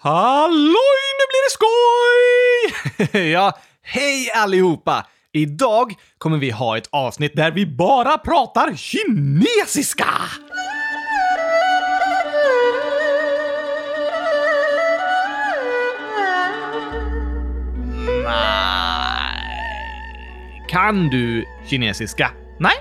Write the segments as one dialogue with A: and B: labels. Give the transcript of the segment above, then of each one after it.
A: Halloj, nu blir det skoj! ja, hej allihopa! Idag kommer vi ha ett avsnitt där vi bara pratar kinesiska! Nej. Kan du kinesiska? Nej?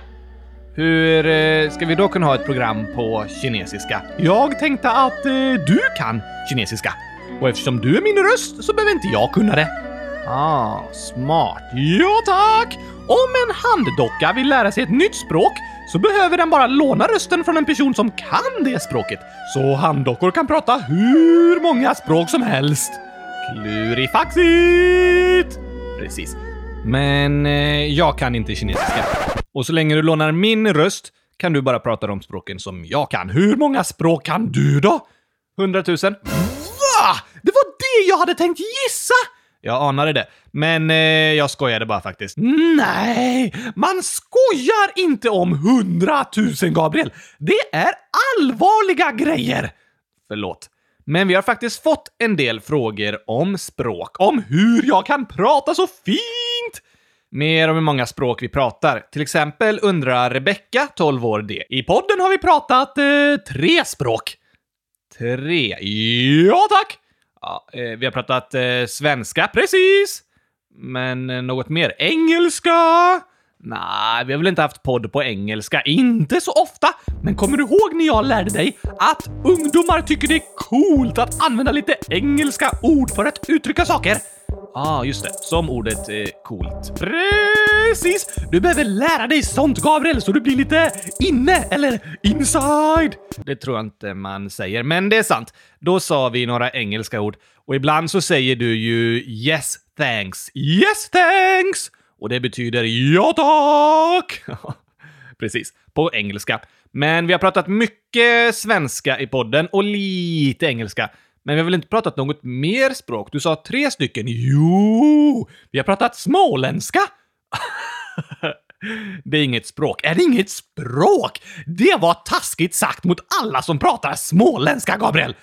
A: Hur eh, ska vi då kunna ha ett program på kinesiska? Jag tänkte att eh, du kan kinesiska. Och eftersom du är min röst så behöver inte jag kunna det. Ah, smart. Ja, tack! Om en handdocka vill lära sig ett nytt språk så behöver den bara låna rösten från en person som kan det språket. Så handdockor kan prata hur många språk som helst. Klurifaxigt! Precis. Men eh, jag kan inte kinesiska. Och så länge du lånar min röst kan du bara prata de språken som jag kan. Hur många språk kan du då? 100 000? Det var det jag hade tänkt gissa! Jag anade det, men eh, jag skojade bara faktiskt. Nej, man skojar inte om hundratusen, Gabriel! Det är allvarliga grejer! Förlåt. Men vi har faktiskt fått en del frågor om språk, om hur jag kan prata så fint! Mer om hur många språk vi pratar. Till exempel undrar Rebecka, 12 år det. I podden har vi pratat eh, tre språk. Tre? Ja, tack! Ja, eh, vi har pratat eh, svenska, precis! Men eh, något mer? Engelska? Nej, vi har väl inte haft podd på engelska. Inte så ofta. Men kommer du ihåg när jag lärde dig att ungdomar tycker det är coolt att använda lite engelska ord för att uttrycka saker? Ja, ah, just det. Som ordet eh, coolt. Precis! Du behöver lära dig sånt, Gabriel, så du blir lite inne eller inside. Det tror jag inte man säger, men det är sant. Då sa vi några engelska ord och ibland så säger du ju yes thanks. Yes thanks! Och det betyder ja tack! Precis, på engelska. Men vi har pratat mycket svenska i podden och lite engelska. Men vi har väl inte pratat något mer språk? Du sa tre stycken. Jo! Vi har pratat småländska! det är inget språk. Är det inget språk? Det var taskigt sagt mot alla som pratar småländska, Gabriel!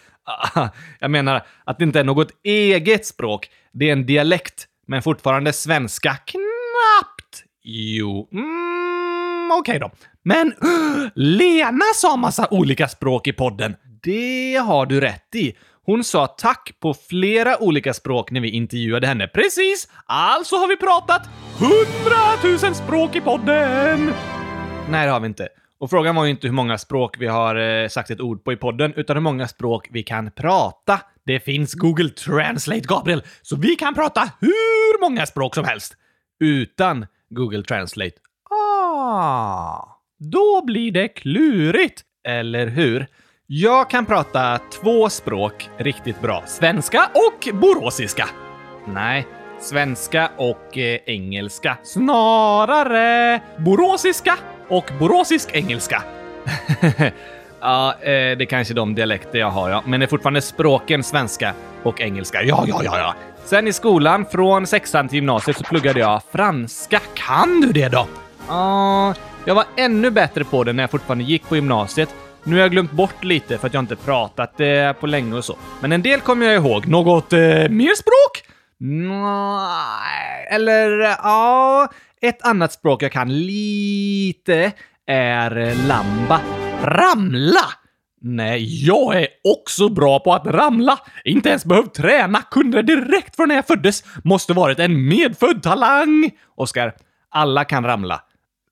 A: Jag menar att det inte är något eget språk. Det är en dialekt, men fortfarande svenska. Knappt! Jo, mm, okej okay då. Men Lena sa massa olika språk i podden. Det har du rätt i. Hon sa tack på flera olika språk när vi intervjuade henne. Precis! Alltså har vi pratat hundratusen språk i podden! Nej, det har vi inte. Och frågan var ju inte hur många språk vi har eh, sagt ett ord på i podden, utan hur många språk vi kan prata. Det finns Google Translate, Gabriel, så vi kan prata hur många språk som helst. Utan Google Translate. Ah, då blir det klurigt, eller hur? Jag kan prata två språk riktigt bra. Svenska och boråsiska. Nej, svenska och eh, engelska. Snarare boråsiska och boråsisk engelska. ja, eh, det är kanske de dialekter jag har, ja. Men det är fortfarande språken svenska och engelska. Ja, ja, ja, ja. Sen i skolan, från sexan till gymnasiet, så pluggade jag franska. Kan du det då? Ja, uh, jag var ännu bättre på det när jag fortfarande gick på gymnasiet. Nu har jag glömt bort lite för att jag inte pratat eh, på länge och så. Men en del kommer jag ihåg. Något eh, mer språk? Nej, eller eh, ja, ett annat språk jag kan lite är eh, lamba. Ramla! Nej, jag är också bra på att ramla. Inte ens behövt träna, kunde det direkt från när jag föddes. Måste varit en medfödd talang. Oskar, alla kan ramla.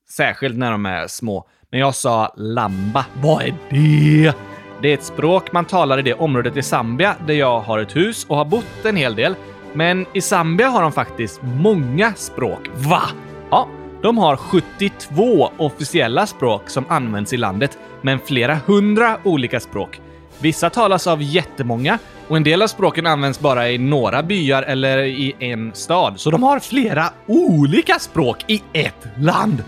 A: Särskilt när de är små. Men jag sa lamba. Vad är det? Det är ett språk man talar i det området i Zambia där jag har ett hus och har bott en hel del. Men i Zambia har de faktiskt många språk. Va? Ja, de har 72 officiella språk som används i landet, men flera hundra olika språk. Vissa talas av jättemånga och en del av språken används bara i några byar eller i en stad, så de har flera olika språk i ett land.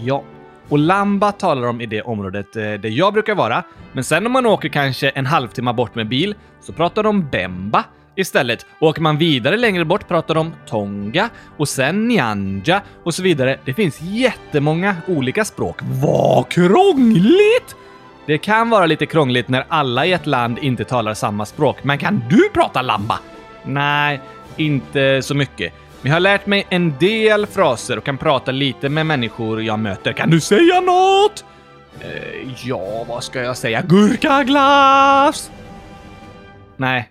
A: Ja, och Lamba talar de i det området eh, där jag brukar vara. Men sen om man åker kanske en halvtimme bort med bil så pratar de Bemba istället. Och åker man vidare längre bort pratar de Tonga och sen Nyanja och så vidare. Det finns jättemånga olika språk. Vad krångligt! Det kan vara lite krångligt när alla i ett land inte talar samma språk, men kan du prata lamba? Nej, inte så mycket. Men jag har lärt mig en del fraser och kan prata lite med människor jag möter. Kan du säga något? Eh, ja, vad ska jag säga? Gurkaglass! Nej,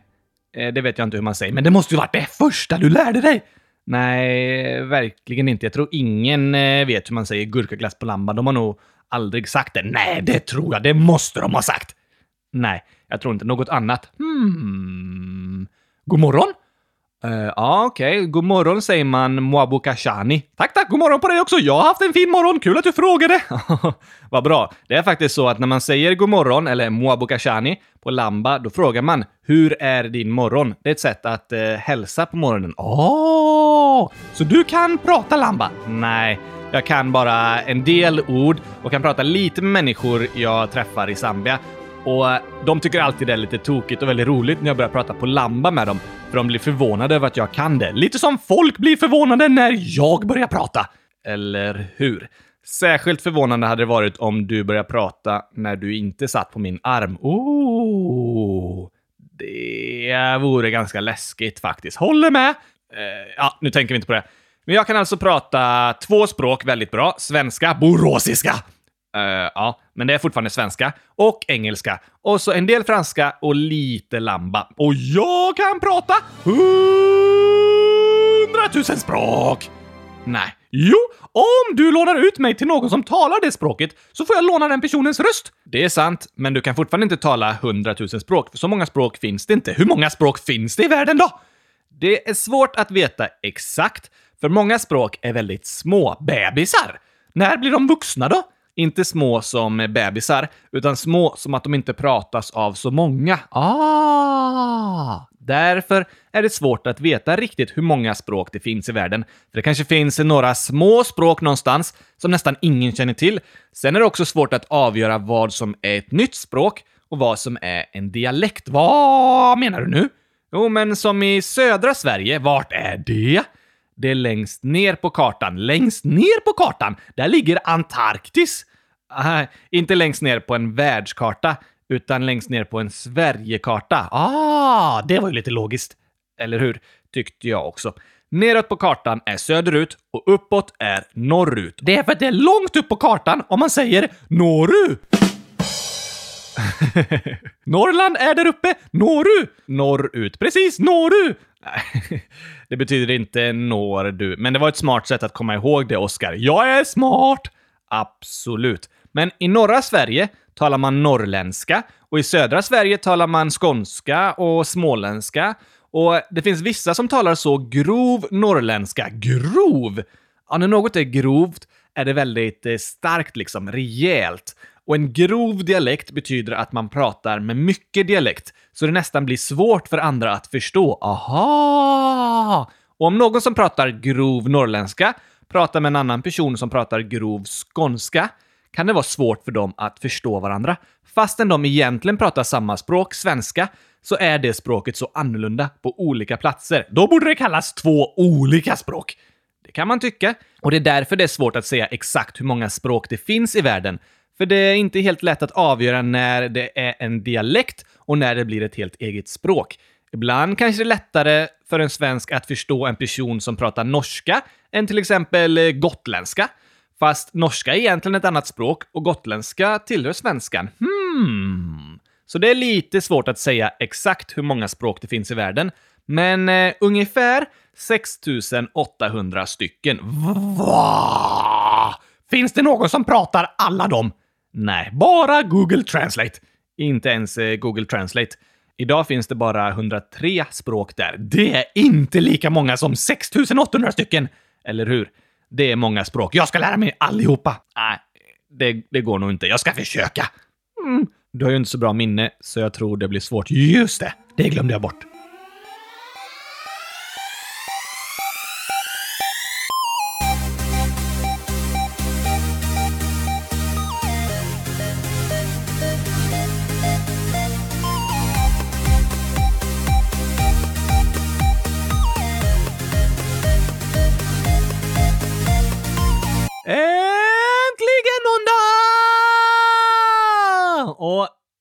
A: eh, det vet jag inte hur man säger, men det måste ju varit det första du lärde dig! Nej, verkligen inte. Jag tror ingen eh, vet hur man säger gurkaglass på lamba. De har nog aldrig sagt det. Nej, det tror jag. Det måste de ha sagt! Nej, jag tror inte något annat. Hmm. God morgon? Uh, ja, okej. Okay. God morgon säger man Mwabukashani. Tack, tack! God morgon på dig också! Jag har haft en fin morgon! Kul att du frågade! Vad bra. Det är faktiskt så att när man säger god morgon, eller Mwabukashani, på lamba, då frågar man “Hur är din morgon?” Det är ett sätt att uh, hälsa på morgonen. Åh! Oh, så du kan prata lamba? Nej, jag kan bara en del ord och kan prata lite med människor jag träffar i Zambia. Och de tycker alltid det är lite tokigt och väldigt roligt när jag börjar prata på lamba med dem. För de blir förvånade över att jag kan det. Lite som folk blir förvånade när jag börjar prata. Eller hur? Särskilt förvånande hade det varit om du började prata när du inte satt på min arm. Oh, det vore ganska läskigt faktiskt. Håller med! Eh, ja, nu tänker vi inte på det. Men jag kan alltså prata två språk väldigt bra. Svenska, borosiska Uh, ja, men det är fortfarande svenska. Och engelska. Och så en del franska och lite lamba. Och jag kan prata hundratusen språk! Nej. Jo, om du lånar ut mig till någon som talar det språket så får jag låna den personens röst. Det är sant, men du kan fortfarande inte tala hundratusen språk, för så många språk finns det inte. Hur många språk finns det i världen då? Det är svårt att veta exakt, för många språk är väldigt små bebisar. När blir de vuxna då? Inte små som bebisar, utan små som att de inte pratas av så många. Ah! Därför är det svårt att veta riktigt hur många språk det finns i världen. För det kanske finns några små språk någonstans som nästan ingen känner till. Sen är det också svårt att avgöra vad som är ett nytt språk och vad som är en dialekt. Vad menar du nu? Jo, men som i södra Sverige, vart är det? Det är längst ner på kartan. Längst ner på kartan, där ligger Antarktis. Aha, inte längst ner på en världskarta, utan längst ner på en Sverigekarta. Ah, det var ju lite logiskt. Eller hur? Tyckte jag också. Neråt på kartan är söderut och uppåt är norrut. Det är för att det är långt upp på kartan om man säger norrut. Norrland är där uppe. Norru! Norrut. Precis, norru! det betyder inte når du, men det var ett smart sätt att komma ihåg det, Oskar. Jag är smart! Absolut. Men i norra Sverige talar man norrländska och i södra Sverige talar man skånska och småländska. Och det finns vissa som talar så grov norrländska. Grov! Ja, när något är grovt är det väldigt eh, starkt, liksom rejält. Och en grov dialekt betyder att man pratar med mycket dialekt, så det nästan blir svårt för andra att förstå. Aha! Och om någon som pratar grov norrländska pratar med en annan person som pratar grov skånska kan det vara svårt för dem att förstå varandra. Fastän de egentligen pratar samma språk, svenska, så är det språket så annorlunda på olika platser. Då borde det kallas två olika språk. Det kan man tycka. Och det är därför det är svårt att säga exakt hur många språk det finns i världen. För det är inte helt lätt att avgöra när det är en dialekt och när det blir ett helt eget språk. Ibland kanske det är lättare för en svensk att förstå en person som pratar norska än till exempel eh, gotländska. Fast norska är egentligen ett annat språk och gotländska tillhör svenskan. Hmm. Så det är lite svårt att säga exakt hur många språk det finns i världen, men eh, ungefär 6800 stycken. Va? Finns det någon som pratar alla dem? Nej, bara Google Translate. Inte ens eh, Google Translate. Idag finns det bara 103 språk där. Det är inte lika många som 6800 stycken! Eller hur? Det är många språk. Jag ska lära mig allihopa! Nej, det, det går nog inte. Jag ska försöka! Mm. Du har ju inte så bra minne, så jag tror det blir svårt. Just det! Det glömde jag bort.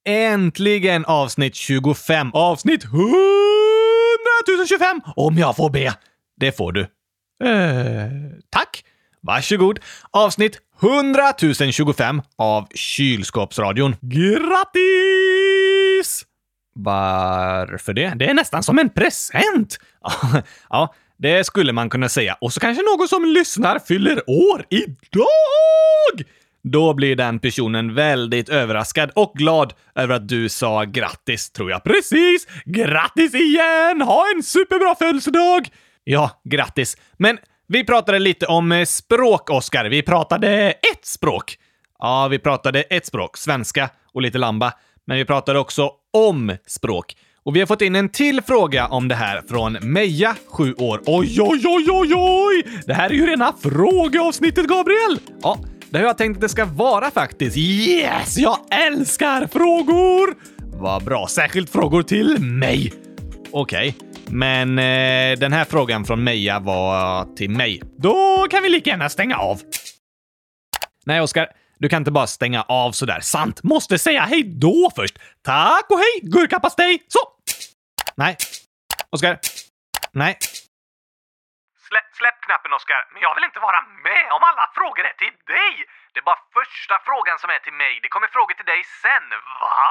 A: Äntligen avsnitt 25. Avsnitt 100 025 om jag får be. Det får du. Eh, tack. Varsågod. Avsnitt 100 025 av Kylskåpsradion. Grattis! Varför det? Det är nästan som en present. ja, det skulle man kunna säga. Och så kanske någon som lyssnar fyller år idag! Då blir den personen väldigt överraskad och glad över att du sa grattis, tror jag. Precis! Grattis igen! Ha en superbra födelsedag! Ja, grattis. Men vi pratade lite om eh, språk, Oskar. Vi pratade ett språk. Ja, vi pratade ett språk, svenska och lite lamba. Men vi pratade också om språk. Och vi har fått in en till fråga om det här från Meja, 7 år. Oj, oj, oj, oj, oj! Det här är ju rena frågeavsnittet, Gabriel! Ja, det har jag tänkt att det ska vara faktiskt. Yes! Jag älskar frågor! Vad bra. Särskilt frågor till mig. Okej, okay. men eh, den här frågan från Meja var till mig. Då kan vi lika gärna stänga av. Nej, Oskar. Du kan inte bara stänga av sådär. Sant! Måste säga hej då först. Tack och hej, gurkapastej! Så! Nej. Oskar. Nej. Släpp, släpp knappen, Oskar. Men jag vill inte vara med om alla frågor är till dig. Det är bara första frågan som är till mig. Det kommer frågor till dig sen. Va?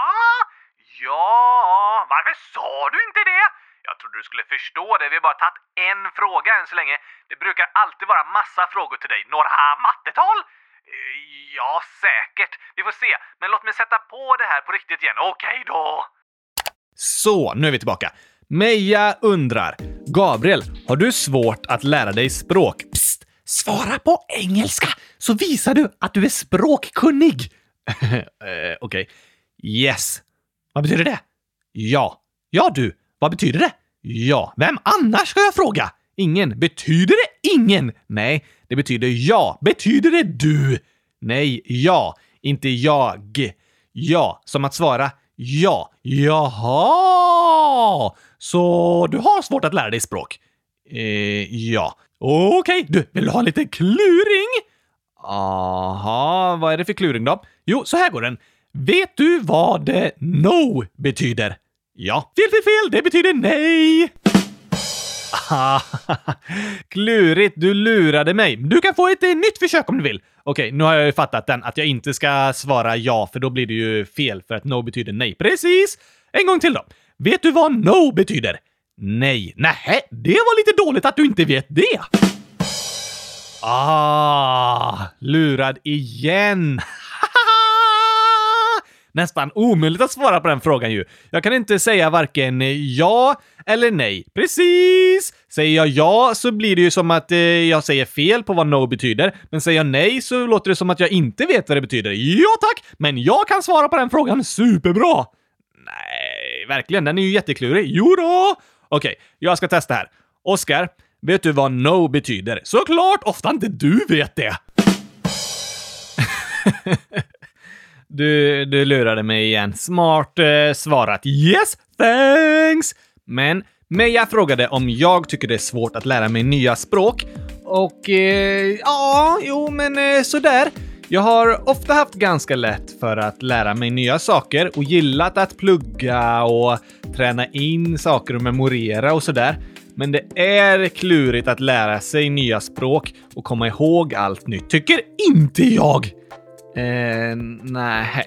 A: Ja, varför sa du inte det? Jag trodde du skulle förstå det. Vi har bara tagit en fråga än så länge. Det brukar alltid vara massa frågor till dig. Några mattetal? Eh, ja, säkert. Vi får se. Men låt mig sätta på det här på riktigt igen. Okej då! Så, nu är vi tillbaka. Meja undrar. Gabriel, har du svårt att lära dig språk? Psst! Svara på engelska så visar du att du är språkkunnig. Eh, okej. Okay. Yes. Vad betyder det? Ja. Ja, du. Vad betyder det? Ja. Vem annars ska jag fråga? Ingen. Betyder det ingen? Nej, det betyder ja. Betyder det du? Nej, ja. Inte jag. Ja, som att svara ja. Jaha! Så du har svårt att lära dig språk? Eh, ja. Okej, okay. du, vill du ha en liten kluring? Aha, vad är det för kluring då? Jo, så här går den. Vet du vad no betyder? Ja. Fel, fel, fel! Det betyder nej! Klurigt, du lurade mig. Du kan få ett eh, nytt försök om du vill. Okej, nu har jag ju fattat den, att jag inte ska svara ja, för då blir det ju fel, för att no betyder nej. Precis! En gång till då. Vet du vad no betyder? Nej. Nähä, det var lite dåligt att du inte vet det. Ah, lurad igen. Nästan omöjligt att svara på den frågan ju. Jag kan inte säga varken ja eller nej. Precis! Säger jag ja så blir det ju som att eh, jag säger fel på vad no betyder, men säger jag nej så låter det som att jag inte vet vad det betyder. Ja tack! Men jag kan svara på den frågan superbra! Nej, verkligen. Den är ju jätteklurig. Jo då! Okej, jag ska testa här. Oskar, vet du vad no betyder? Såklart! Ofta inte du vet det! du, du lurade mig igen. Smart eh, svarat. Yes, thanks! Men Meja frågade om jag tycker det är svårt att lära mig nya språk. Och eh, ja, jo men eh, sådär. Jag har ofta haft ganska lätt för att lära mig nya saker och gillat att plugga och träna in saker och memorera och sådär. Men det är klurigt att lära sig nya språk och komma ihåg allt nytt. Tycker inte jag! Eh, nej.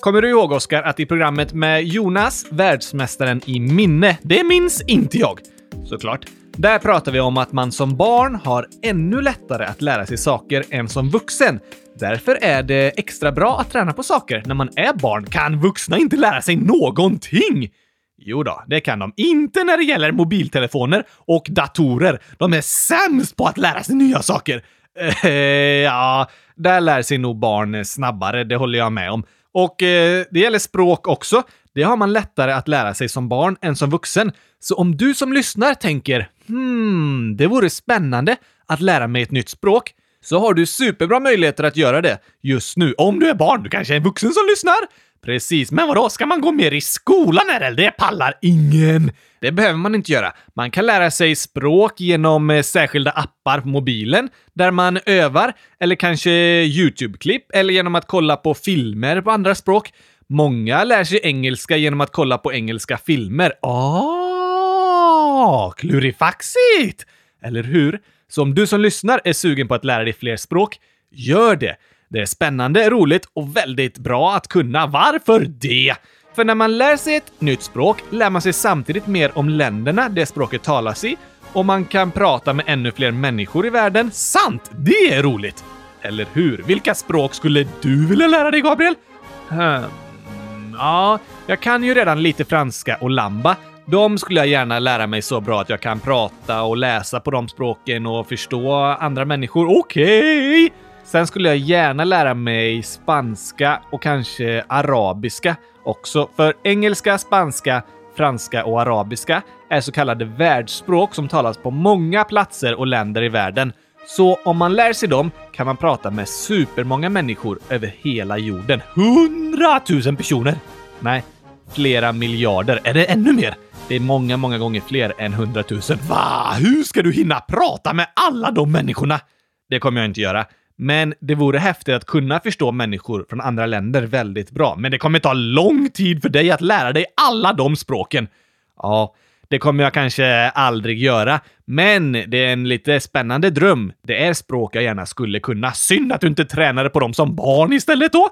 A: Kommer du ihåg, Oskar, att i programmet med Jonas, världsmästaren i minne, det minns inte jag. Såklart. Där pratar vi om att man som barn har ännu lättare att lära sig saker än som vuxen. Därför är det extra bra att träna på saker när man är barn. Kan vuxna inte lära sig någonting? Jo då, det kan de. Inte när det gäller mobiltelefoner och datorer. De är sämst på att lära sig nya saker. Eh, ja, där lär sig nog barn snabbare, det håller jag med om. Och eh, det gäller språk också. Det har man lättare att lära sig som barn än som vuxen. Så om du som lyssnar tänker “Hmm, det vore spännande att lära mig ett nytt språk” så har du superbra möjligheter att göra det just nu. Om du är barn, du kanske är en vuxen som lyssnar? Precis, men vadå, ska man gå mer i skolan eller? Det pallar ingen! Det behöver man inte göra. Man kan lära sig språk genom eh, särskilda appar på mobilen där man övar, eller kanske YouTube-klipp, eller genom att kolla på filmer på andra språk. Många lär sig engelska genom att kolla på engelska filmer. Ah, klurifaxigt! Eller hur? Så om du som lyssnar är sugen på att lära dig fler språk, gör det. Det är spännande, roligt och väldigt bra att kunna. Varför det? För när man lär sig ett nytt språk lär man sig samtidigt mer om länderna det språket talas i och man kan prata med ännu fler människor i världen. Sant! Det är roligt! Eller hur? Vilka språk skulle du vilja lära dig, Gabriel? Hmm. Ja, jag kan ju redan lite franska och lamba. De skulle jag gärna lära mig så bra att jag kan prata och läsa på de språken och förstå andra människor. Okej! Okay. Sen skulle jag gärna lära mig spanska och kanske arabiska också. För engelska, spanska, franska och arabiska är så kallade världsspråk som talas på många platser och länder i världen. Så om man lär sig dem kan man prata med supermånga människor över hela jorden. Hundratusen personer! Nej, flera miljarder. Är det ännu mer? Det är många, många gånger fler än hundratusen. Va? Hur ska du hinna prata med alla de människorna? Det kommer jag inte göra. Men det vore häftigt att kunna förstå människor från andra länder väldigt bra. Men det kommer ta lång tid för dig att lära dig alla de språken. Ja, det kommer jag kanske aldrig göra, men det är en lite spännande dröm. Det är språk jag gärna skulle kunna. Synd att du inte tränade på dem som barn istället då!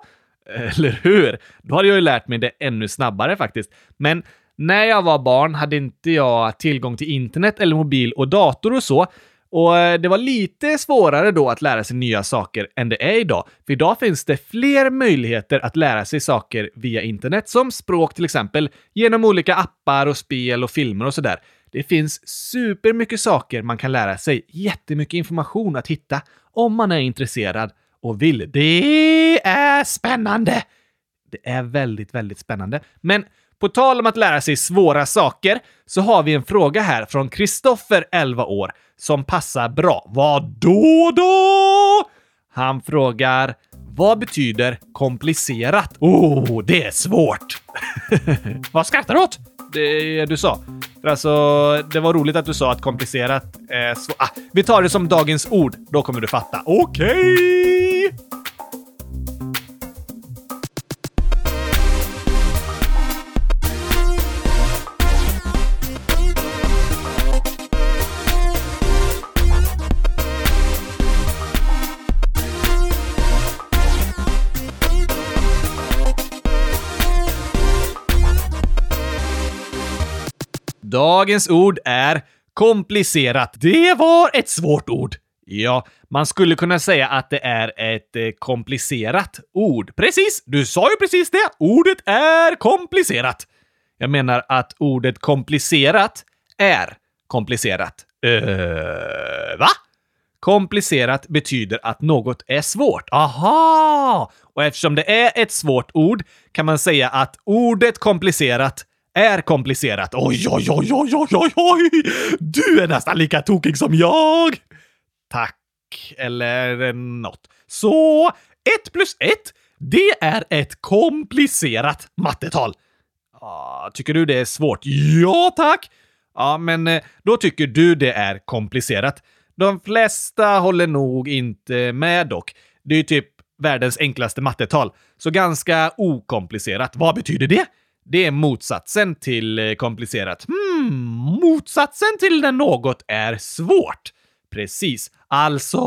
A: Eller hur? Då hade jag ju lärt mig det ännu snabbare faktiskt. Men när jag var barn hade inte jag tillgång till internet eller mobil och dator och så, och eh, det var lite svårare då att lära sig nya saker än det är idag. För idag finns det fler möjligheter att lära sig saker via internet, som språk till exempel, genom olika appar och spel och filmer och sådär. Det finns supermycket saker man kan lära sig, jättemycket information att hitta om man är intresserad och vill. Det är spännande! Det är väldigt, väldigt spännande. Men på tal om att lära sig svåra saker så har vi en fråga här från Kristoffer, 11 år, som passar bra. Vad då då? Han frågar vad betyder komplicerat? Oh, det är svårt! vad skrattar du åt? Det du sa. För alltså, det var roligt att du sa att komplicerat är svårt. Ah, vi tar det som dagens ord, då kommer du fatta. Okej! Okay. Dagens ord är komplicerat. Det var ett svårt ord. Ja, man skulle kunna säga att det är ett eh, komplicerat ord. Precis! Du sa ju precis det! Ordet är komplicerat. Jag menar att ordet komplicerat är komplicerat. Öh, va? Komplicerat betyder att något är svårt. Aha! Och eftersom det är ett svårt ord kan man säga att ordet komplicerat är komplicerat. Oj, oj, oj, oj, oj, oj, oj! Du är nästan lika tokig som jag! Tack, eller något. Så, ett plus ett, det är ett komplicerat mattetal. Ah, tycker du det är svårt? Ja, tack! Ja, men eh, då tycker du det är komplicerat. De flesta håller nog inte med dock. Det är ju typ världens enklaste mattetal, så ganska okomplicerat. Vad betyder det? Det är motsatsen till eh, komplicerat. Hmm, motsatsen till när något är svårt. Precis. Alltså,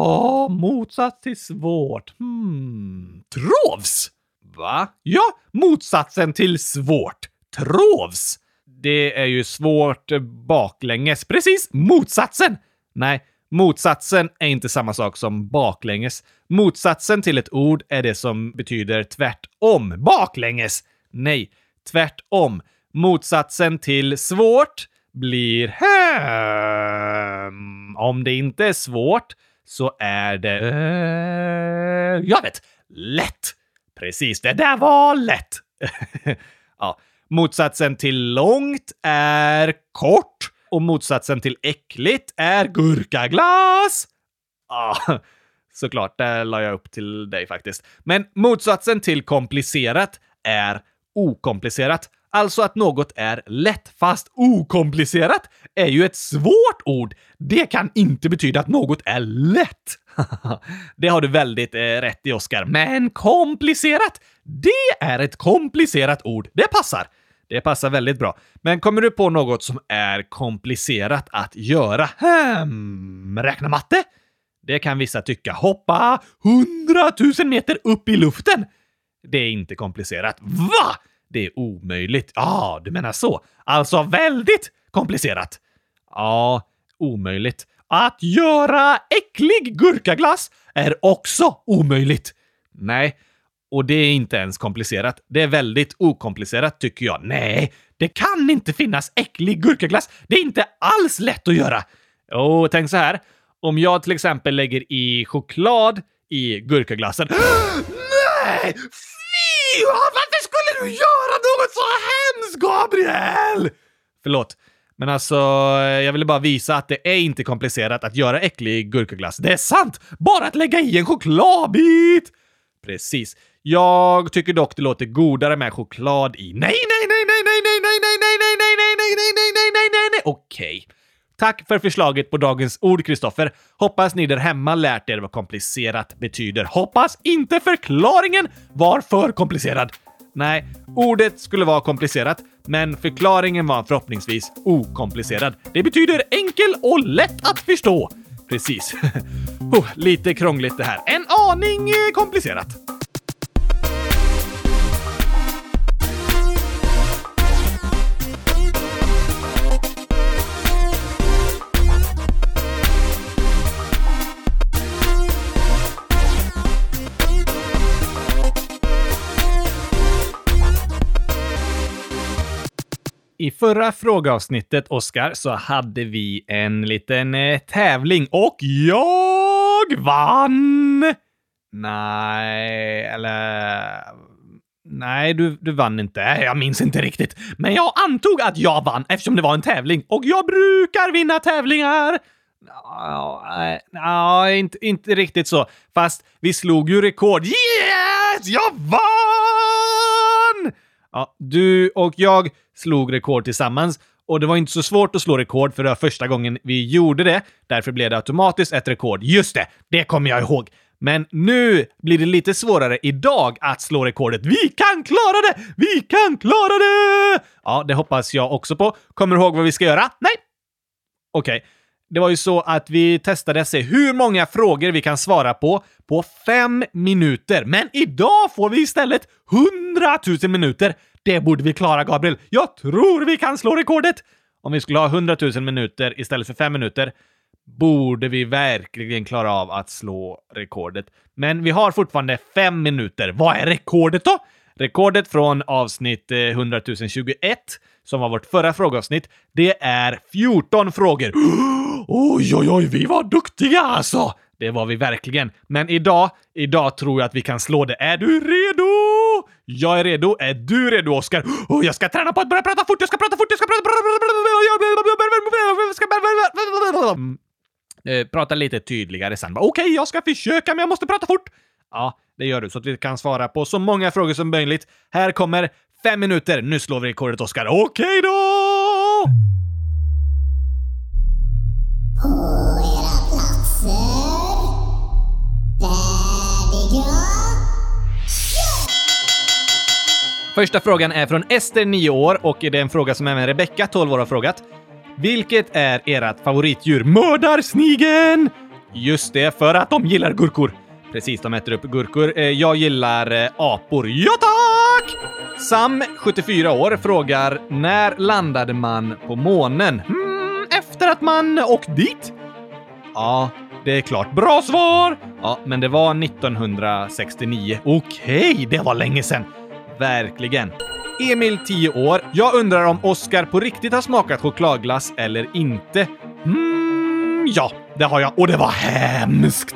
A: motsats till svårt. Hmm, trovs! Va? Ja, motsatsen till svårt. Trovs! Det är ju svårt eh, baklänges. Precis, motsatsen! Nej, motsatsen är inte samma sak som baklänges. Motsatsen till ett ord är det som betyder tvärtom. Baklänges! Nej, Tvärtom. Motsatsen till svårt blir hem. Om det inte är svårt så är det... Uh, jag vet! Lätt! Precis, det där var lätt! ja. Motsatsen till långt är kort och motsatsen till äckligt är gurkaglas. Ja, såklart, det la jag upp till dig faktiskt. Men motsatsen till komplicerat är okomplicerat. Alltså att något är lätt, fast okomplicerat är ju ett svårt ord. Det kan inte betyda att något är lätt. det har du väldigt eh, rätt i, Oskar. Men komplicerat, det är ett komplicerat ord. Det passar. Det passar väldigt bra. Men kommer du på något som är komplicerat att göra? Hmm, räkna matte? Det kan vissa tycka. Hoppa hundratusen meter upp i luften? Det är inte komplicerat. Va? Det är omöjligt. Ja, ah, du menar så. Alltså väldigt komplicerat. Ja, omöjligt. Att göra äcklig gurkaglass är också omöjligt. Nej, och det är inte ens komplicerat. Det är väldigt okomplicerat tycker jag. Nej, det kan inte finnas äcklig gurkaglass. Det är inte alls lätt att göra. Och tänk så här. Om jag till exempel lägger i choklad i gurkaglassen. Nej! Fy! Du göra något så hemskt, Gabriel? Förlåt. Men alltså, jag ville bara visa att det är inte komplicerat att göra äcklig gurkaglass. Det är sant! Bara att lägga i en chokladbit! Precis. Jag tycker dock det låter godare med choklad i. Nej, nej, nej, nej, nej, nej, nej, nej, nej, nej, nej, nej, nej, nej, nej, nej, nej, nej, nej, okej. Tack för förslaget på dagens ord, Kristoffer. Hoppas ni där hemma lärt er vad komplicerat betyder. Hoppas inte förklaringen var för komplicerad. Nej, ordet skulle vara komplicerat, men förklaringen var förhoppningsvis okomplicerad. Det betyder enkel och lätt att förstå. Precis. oh, lite krångligt det här. En aning eh, komplicerat. I förra frågeavsnittet, Oskar, så hade vi en liten eh, tävling och jag vann! Nej, eller... Nej, du, du vann inte. Jag minns inte riktigt. Men jag antog att jag vann eftersom det var en tävling och jag brukar vinna tävlingar. Nej, no, no, inte, inte riktigt så. Fast vi slog ju rekord. Yes! Jag vann! Ja, du och jag slog rekord tillsammans. Och det var inte så svårt att slå rekord för det var första gången vi gjorde det. Därför blev det automatiskt ett rekord. Just det! Det kommer jag ihåg. Men nu blir det lite svårare idag att slå rekordet. Vi kan klara det! Vi kan klara det! Ja, det hoppas jag också på. Kommer du ihåg vad vi ska göra? Nej? Okej. Okay. Det var ju så att vi testade att se hur många frågor vi kan svara på på fem minuter. Men idag får vi istället hundratusen minuter. Det borde vi klara, Gabriel. Jag tror vi kan slå rekordet! Om vi skulle ha 100 000 minuter istället för 5 minuter borde vi verkligen klara av att slå rekordet. Men vi har fortfarande 5 minuter. Vad är rekordet då? Rekordet från avsnitt eh, 100 021, som var vårt förra frågeavsnitt, det är 14 frågor. Oj, oj, oj, vi var duktiga alltså! Det var vi verkligen. Men idag, idag tror jag att vi kan slå det. Är du redo? Jag är redo. Är du redo, Oskar? Oh, jag ska träna på att börja prata fort! Jag ska prata fort! Jag ska prata... Mm. Eh, prata lite tydligare sen. Okej, okay, jag ska försöka, men jag måste prata fort! Ja, det gör du, så att vi kan svara på så många frågor som möjligt. Här kommer fem minuter. Nu slår vi rekordet, Oskar. Okej okay då! Första frågan är från Ester, 9 år, och det är en fråga som även Rebecka, 12 år, har frågat. Vilket är ert favoritdjur? Mördarsnigeln! Just det, för att de gillar gurkor. Precis, de äter upp gurkor. Eh, jag gillar eh, apor. Ja, tack! Sam, 74 år, frågar när landade man på månen? Mm, efter att man åkt dit? Ja, det är klart. Bra svar! Ja, men det var 1969. Okej, okay, det var länge sedan. Verkligen. Emil, 10 år. Jag undrar om Oskar på riktigt har smakat chokladglass eller inte. Mm, ja, det har jag. Och det var hemskt!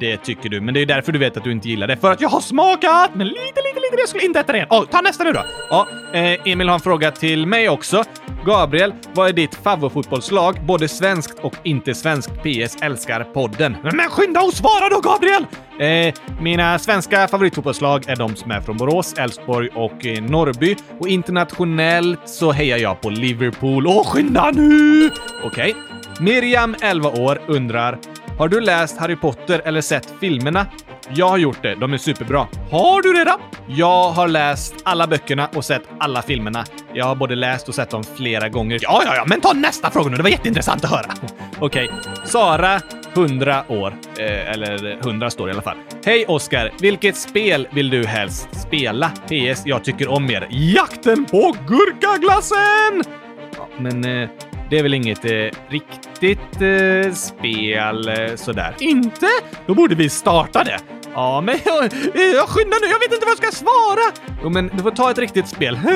A: Det tycker du, men det är därför du vet att du inte gillar det. För att jag har smakat! Men lite, lite, lite det. Jag skulle inte äta det igen. Oh, ta nästa nu då. Ja, eh, Emil har en fråga till mig också. Gabriel, vad är ditt favoritfotbollslag? Både svenskt och inte svenskt. PS älskar podden. Men skynda och svara då, Gabriel! Eh, mina svenska favoritfotbollslag är de som är från Borås, Elfsborg och eh, Norrby. Och internationellt så hejar jag på Liverpool. Åh, skynda nu! Okej. Okay. Miriam, 11 år, undrar har du läst Harry Potter eller sett filmerna? Jag har gjort det. De är superbra. Har du det då? Jag har läst alla böckerna och sett alla filmerna. Jag har både läst och sett dem flera gånger. Ja, ja, ja, men ta nästa fråga nu. Det var jätteintressant att höra. Okej. Okay. Sara, 100 år. Eh, eller eh, 100 står i alla fall. Hej Oskar! Vilket spel vill du helst spela? PS. Jag tycker om er. Jakten på gurkaglassen! Ja, men eh, det är väl inget eh, riktigt eh, spel eh, sådär. Inte? Då borde vi starta det. Ja, men jag, jag skyndar nu. Jag vet inte vad jag ska svara. Jo, men du får ta ett riktigt spel.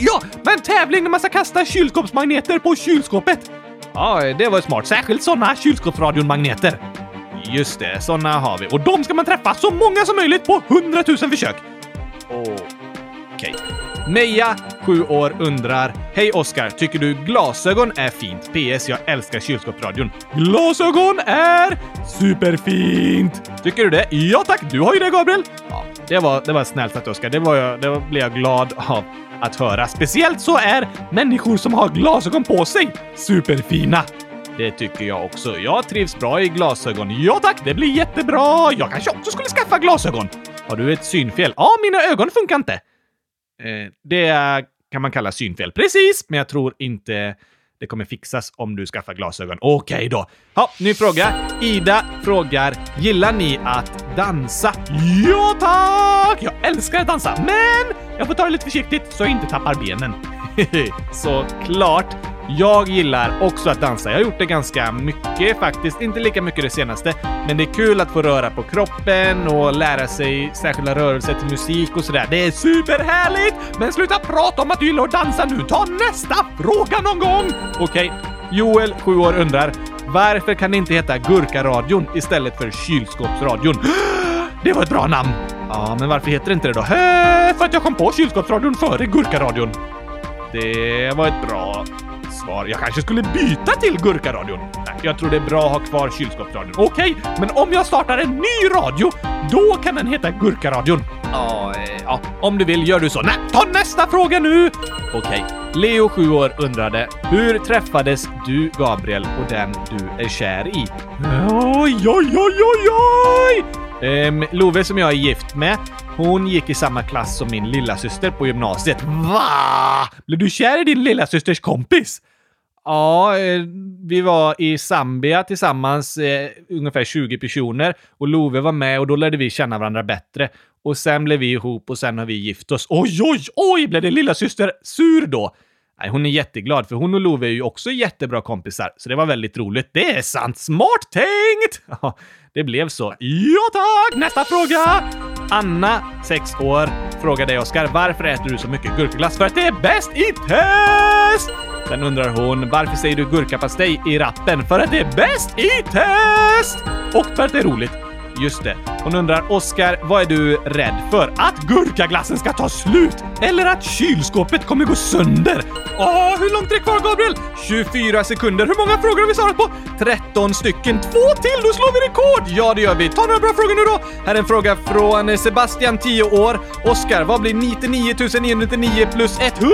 A: Ja, men tävling där man ska kasta kylskåpsmagneter på kylskåpet. Ja, det var smart. Särskilt sådana kylskåpsradion-magneter. Just det, sådana har vi. Och de ska man träffa så många som möjligt på 100 000 försök. Okej. Okay. Meja, 7 år, undrar Hej Oskar, tycker du glasögon är fint? PS. Jag älskar kylskåpsradion. Glasögon är superfint! Tycker du det? Ja tack, du har ju det Gabriel! Ja, det var, det var snällt sagt Oskar. Det, var jag, det blev jag glad av att höra. Speciellt så är människor som har glasögon på sig superfina. Det tycker jag också. Jag trivs bra i glasögon. Ja tack, det blir jättebra! Jag kanske också skulle skaffa glasögon. Har du ett synfel? Ja, mina ögon funkar inte. Eh, det kan man kalla synfel. Precis, men jag tror inte det kommer fixas om du skaffar glasögon. Okej okay då. Ja, ny fråga. Ida frågar, gillar ni att dansa? Ja tack! Jag älskar att dansa, men jag får ta det lite försiktigt så jag inte tappar benen. Såklart. Jag gillar också att dansa. Jag har gjort det ganska mycket faktiskt. Inte lika mycket det senaste, men det är kul att få röra på kroppen och lära sig särskilda rörelser till musik och sådär. Det är superhärligt! Men sluta prata om att du gillar att dansa nu. Ta nästa fråga någon gång! Okej. Okay. Joel, 7 år, undrar varför kan det inte heta Gurkaradion istället för Kylskåpsradion? Det var ett bra namn! Ja, men varför heter det inte det då? Hö, för att jag kom på Kylskåpsradion före Gurkaradion. Det var ett bra svar. Jag kanske skulle byta till Gurkaradion. Nej, jag tror det är bra att ha kvar kylskåpsradion. Okej, okay, men om jag startar en ny radio, då kan den heta Gurkaradion. Ja, eh, ja, om du vill gör du så. Nej, ta nästa fråga nu! Okej. Okay. Leo, 7 år, undrade hur träffades du, Gabriel, och den du är kär i? Oj, oj, oj, oj, oj! Um, Love som jag är gift med, hon gick i samma klass som min lilla syster på gymnasiet. Va? Blev du kär i din lilla systers kompis? Ja, eh, vi var i Zambia tillsammans, eh, ungefär 20 personer. Och Love var med och då lärde vi känna varandra bättre. Och sen blev vi ihop och sen har vi gift oss. Oj, oj, oj! Blev din lilla syster sur då? Nej, hon är jätteglad för hon och Love är ju också jättebra kompisar, så det var väldigt roligt. Det är sant! Smart tänkt! Ja, det blev så. Ja tack! Nästa fråga! Anna, 6 år, frågar dig Oskar, varför äter du så mycket gurkaglass? För att det är bäst i test! Sen undrar hon, varför säger du gurkapastej i rappen? För att det är bäst i test! Och för att det är roligt. Just det. Hon undrar, Oskar, vad är du rädd för? Att gurkaglassen ska ta slut? Eller att kylskåpet kommer gå sönder? Åh, hur långt är det kvar, Gabriel? 24 sekunder. Hur många frågor har vi svarat på? 13 stycken. Två till, då slår vi rekord! Ja, det gör vi. Ta några bra frågor nu då. Här är en fråga från Sebastian, 10 år. Oskar, vad blir 99 999 plus 100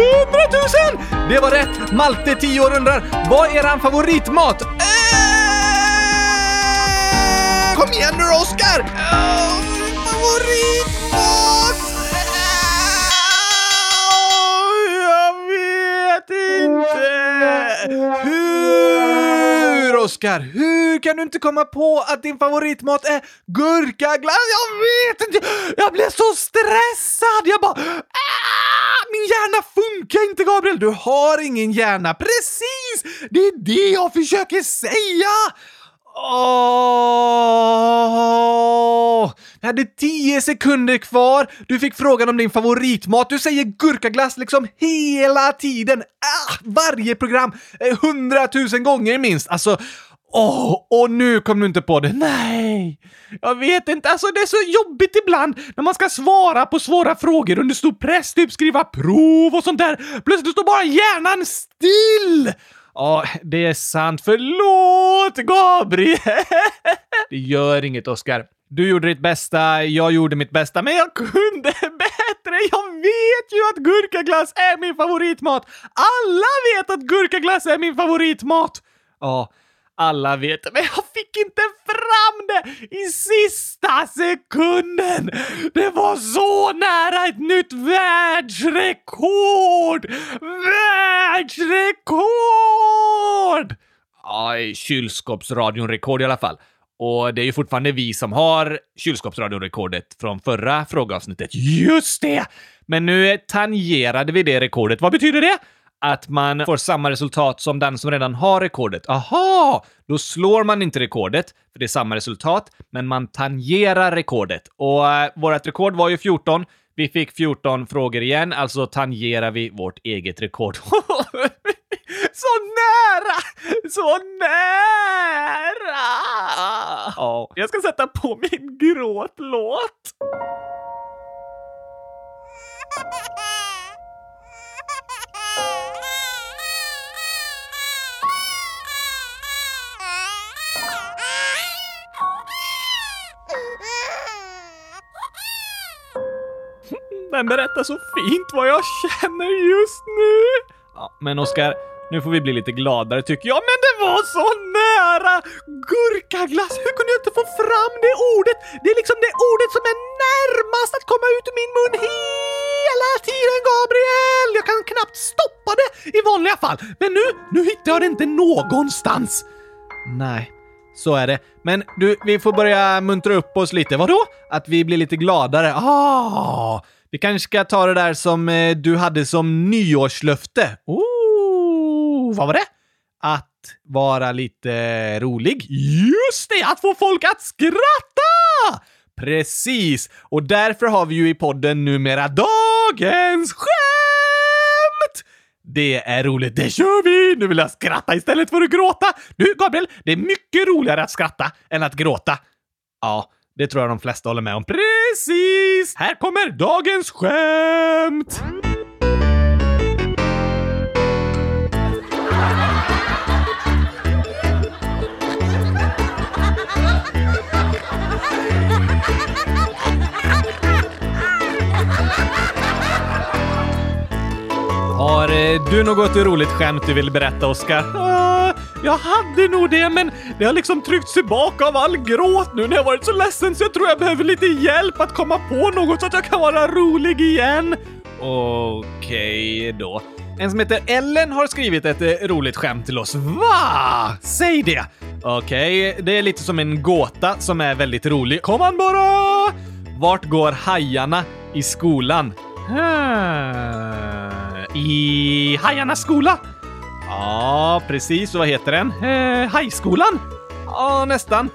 A: 000? Det var rätt. Malte, 10 år, undrar, vad är eran favoritmat? Äh! Kom igen nu Oskar! Oh, favoritmat! jag vet inte! Hur, Oskar? Hur kan du inte komma på att din favoritmat är gurkaglass? Jag vet inte! Jag blev så stressad! Jag bara... Ah, min hjärna funkar inte, Gabriel! Du har ingen hjärna! Precis! Det är det jag försöker säga! Åh! Oh! Jag hade tio sekunder kvar. Du fick frågan om din favoritmat. Du säger gurkaglass liksom hela tiden. Ah, varje program. Eh, hundratusen gånger minst. Alltså, åh, oh, och nu kom du inte på det. Nej, jag vet inte. Alltså det är så jobbigt ibland när man ska svara på svåra frågor under stor press, typ skriva prov och sånt där. Plötsligt står bara hjärnan still! Ja, det är sant. Förlåt, Gabriel! det gör inget, Oskar. Du gjorde ditt bästa, jag gjorde mitt bästa, men jag kunde bättre! Jag vet ju att gurkaglass är min favoritmat! Alla vet att gurkaglass är min favoritmat! Ja, alla vet men jag fick inte fram det i sista sekunden! Det var så nära ett nytt världsrekord! Världsrekord! Ja, kylskåpsradion-rekord i alla fall. Och det är ju fortfarande vi som har kylskåpsradiorekordet från förra frågeavsnittet. Just det! Men nu tangerade vi det rekordet. Vad betyder det? Att man får samma resultat som den som redan har rekordet. Aha! Då slår man inte rekordet, för det är samma resultat, men man tangerar rekordet. Och äh, vårt rekord var ju 14. Vi fick 14 frågor igen, alltså tangerar vi vårt eget rekord. Så nära! Så nära! Ja, jag ska sätta på min gråtlåt. Den berättar så fint vad jag känner just nu. Ja, men Oskar, nu får vi bli lite gladare tycker jag. Men det var så nära! Gurkaglass, hur kunde jag inte få fram det ordet? Det är liksom det ordet som är närmast att komma ut ur min mun hela tiden, Gabriel! Jag kan knappt stoppa det i vanliga fall. Men nu, nu hittar jag det inte någonstans. Nej, så är det. Men du, vi får börja muntra upp oss lite. Vadå? Att vi blir lite gladare? Ah! Vi kanske ska ta det där som eh, du hade som nyårslöfte. Oh, vad var det? Att vara lite rolig? Just det! Att få folk att skratta! Precis! Och därför har vi ju i podden numera dagens skämt! Det är roligt, det kör vi! Nu vill jag skratta istället för att gråta. Du, Gabriel, det är mycket roligare att skratta än att gråta. Ja, det tror jag de flesta håller med om. Precis! Här kommer dagens skämt! Har eh, du något roligt skämt du vill berätta, Oskar? Ah, jag hade nog det, men det har liksom tryckts tillbaka av all gråt nu när jag varit så ledsen så jag tror jag behöver lite hjälp att komma på något så att jag kan vara rolig igen. Okej okay, då. En som heter Ellen har skrivit ett eh, roligt skämt till oss. Va? Säg det! Okej, okay, det är lite som en gåta som är väldigt rolig. Kom an bara! Vart går hajarna i skolan? I hajarnas skola? Ja, precis. Och vad heter den? Eh, Highskolan? Ja, nästan.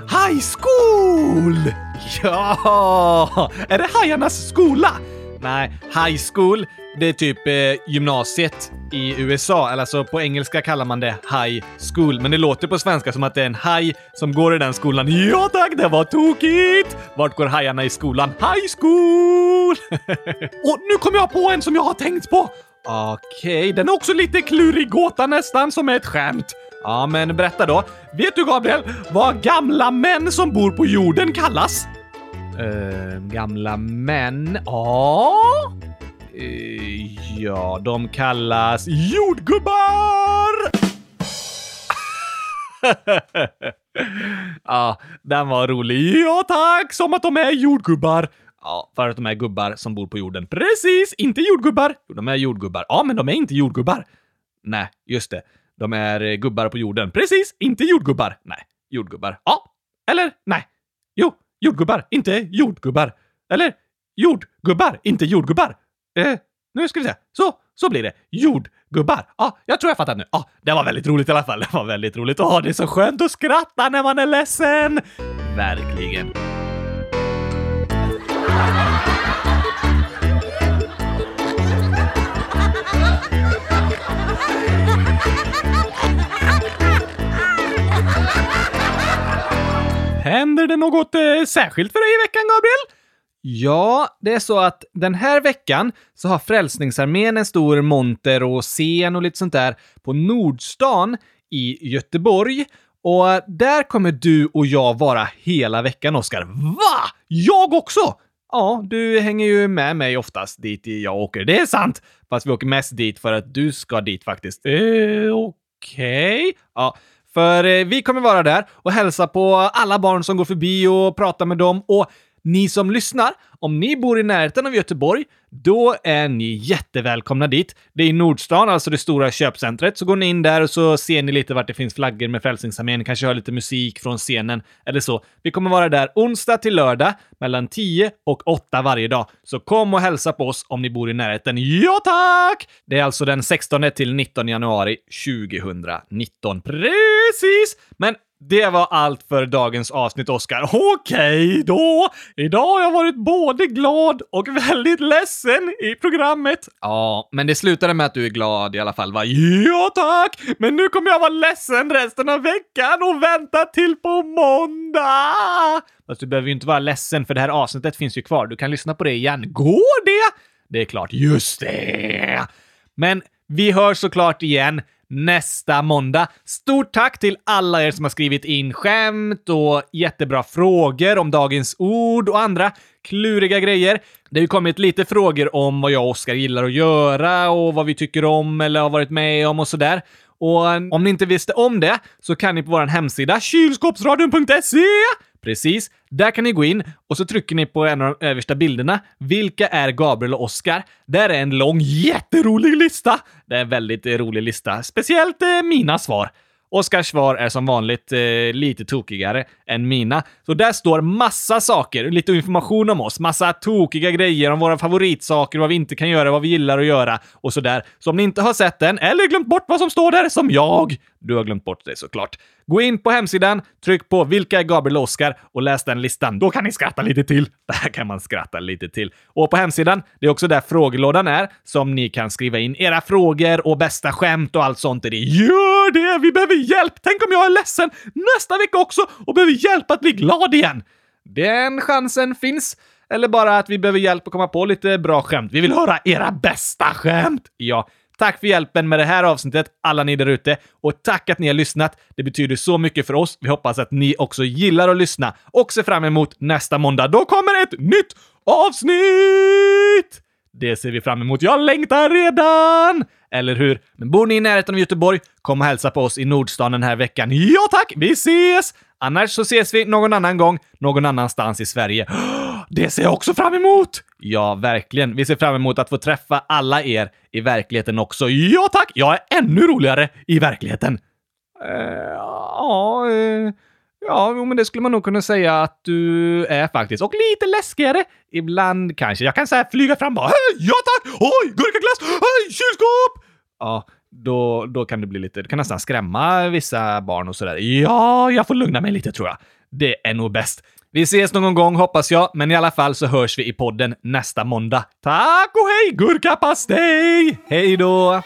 A: High School! Ja! Är det hajarnas skola? Nej, high school, det är typ eh, gymnasiet i USA. eller Alltså på engelska kallar man det high school, men det låter på svenska som att det är en haj som går i den skolan. Ja tack, det var tokigt! Vart går hajarna i skolan? High school! Och nu kom jag på en som jag har tänkt på! Okej, okay, den är också lite klurig gåta nästan, som är ett skämt. Ja, men berätta då. Vet du, Gabriel, vad gamla män som bor på jorden kallas? Uh, gamla män? Ja... Uh, ja, de kallas jordgubbar! ja, den var rolig. Ja, tack! Som att de är jordgubbar. Ja, för att de är gubbar som bor på jorden. Precis! Inte jordgubbar! Jo, de är jordgubbar. Ja, men de är inte jordgubbar. Nej, just det. De är eh, gubbar på jorden. Precis! Inte jordgubbar. Nej, jordgubbar. Ja, eller nej. Jo, jordgubbar, inte jordgubbar. Eller jordgubbar, inte jordgubbar. Eh, nu ska vi se. Så, så blir det. Jordgubbar. Ja, jag tror jag fattar nu. Ja, det var väldigt roligt i alla fall. Det var väldigt roligt. Åh, det är så skönt att skratta när man är ledsen. Verkligen. Händer det något eh, särskilt för dig i veckan, Gabriel? Ja, det är så att den här veckan så har Frälsningsarmén en stor monter och scen och lite sånt där på Nordstan i Göteborg. Och där kommer du och jag vara hela veckan, Oskar. Va? Jag också? Ja, du hänger ju med mig oftast dit jag åker. Det är sant! Fast vi åker mest dit för att du ska dit faktiskt. Eh, okej? Okay. Ja, för eh, vi kommer vara där och hälsa på alla barn som går förbi och prata med dem. Och ni som lyssnar, om ni bor i närheten av Göteborg, då är ni jättevälkomna dit. Det är i Nordstan, alltså det stora köpcentret, så går ni in där och så ser ni lite vart det finns flaggor med Frälsningsarmén, kanske hör lite musik från scenen eller så. Vi kommer vara där onsdag till lördag mellan 10 och 8 varje dag. Så kom och hälsa på oss om ni bor i närheten. Ja tack! Det är alltså den 16 till 19 januari 2019. Precis! Men det var allt för dagens avsnitt, Oskar. Okej då! Idag har jag varit både glad och väldigt ledsen i programmet. Ja, men det slutade med att du är glad i alla fall, va? Ja, tack! Men nu kommer jag vara ledsen resten av veckan och vänta till på måndag! Fast du behöver ju inte vara ledsen, för det här avsnittet finns ju kvar. Du kan lyssna på det igen. Går det? Det är klart. Just det! Men vi hörs såklart igen nästa måndag. Stort tack till alla er som har skrivit in skämt och jättebra frågor om dagens ord och andra kluriga grejer. Det har ju kommit lite frågor om vad jag och Oskar gillar att göra och vad vi tycker om eller har varit med om och sådär. Och eh, om ni inte visste om det så kan ni på vår hemsida kylskåpsradion.se Precis. Där kan ni gå in och så trycker ni på en av de översta bilderna. Vilka är Gabriel och Oskar? Där är en lång, jätterolig lista. Det är en väldigt rolig lista. Speciellt eh, mina svar. Oskars svar är som vanligt eh, lite tokigare än mina. Så där står massa saker, lite information om oss, massa tokiga grejer om våra favoritsaker, vad vi inte kan göra, vad vi gillar att göra och sådär. Så om ni inte har sett den, eller glömt bort vad som står där, som jag, du har glömt bort det såklart. Gå in på hemsidan, tryck på “Vilka är Gabriel och Oskar?” och läs den listan. Då kan ni skratta lite till. Där kan man skratta lite till. Och på hemsidan, det är också där frågelådan är, som ni kan skriva in era frågor och bästa skämt och allt sånt i det. Gör det! Vi behöver hjälp! Tänk om jag är ledsen nästa vecka också och behöver hjälp att bli glad igen! Den chansen finns. Eller bara att vi behöver hjälp att komma på lite bra skämt. Vi vill höra era bästa skämt! Ja, Tack för hjälpen med det här avsnittet, alla ni där ute. Och tack att ni har lyssnat. Det betyder så mycket för oss. Vi hoppas att ni också gillar att lyssna och ser fram emot nästa måndag. Då kommer ett nytt avsnitt! Det ser vi fram emot. Jag längtar redan! Eller hur? Men bor ni i närheten av Göteborg, kom och hälsa på oss i Nordstan den här veckan. Ja tack! Vi ses! Annars så ses vi någon annan gång, någon annanstans i Sverige. Det ser jag också fram emot! Ja, verkligen. Vi ser fram emot att få träffa alla er i verkligheten också. Ja tack! Jag är ännu roligare i verkligheten. Uh, ja, uh, ja, men det skulle man nog kunna säga att du är faktiskt. Och lite läskigare ibland kanske. Jag kan säga flyga fram bara Hej! Ja tack! Oj, gurkaglass! Hej, kylskåp! Ja, då, då kan det bli lite, det kan nästan skrämma vissa barn och sådär. Ja, jag får lugna mig lite tror jag. Det är nog bäst. Vi ses någon gång hoppas jag, men i alla fall så hörs vi i podden nästa måndag. Tack och hej gurkapastej! Hej då!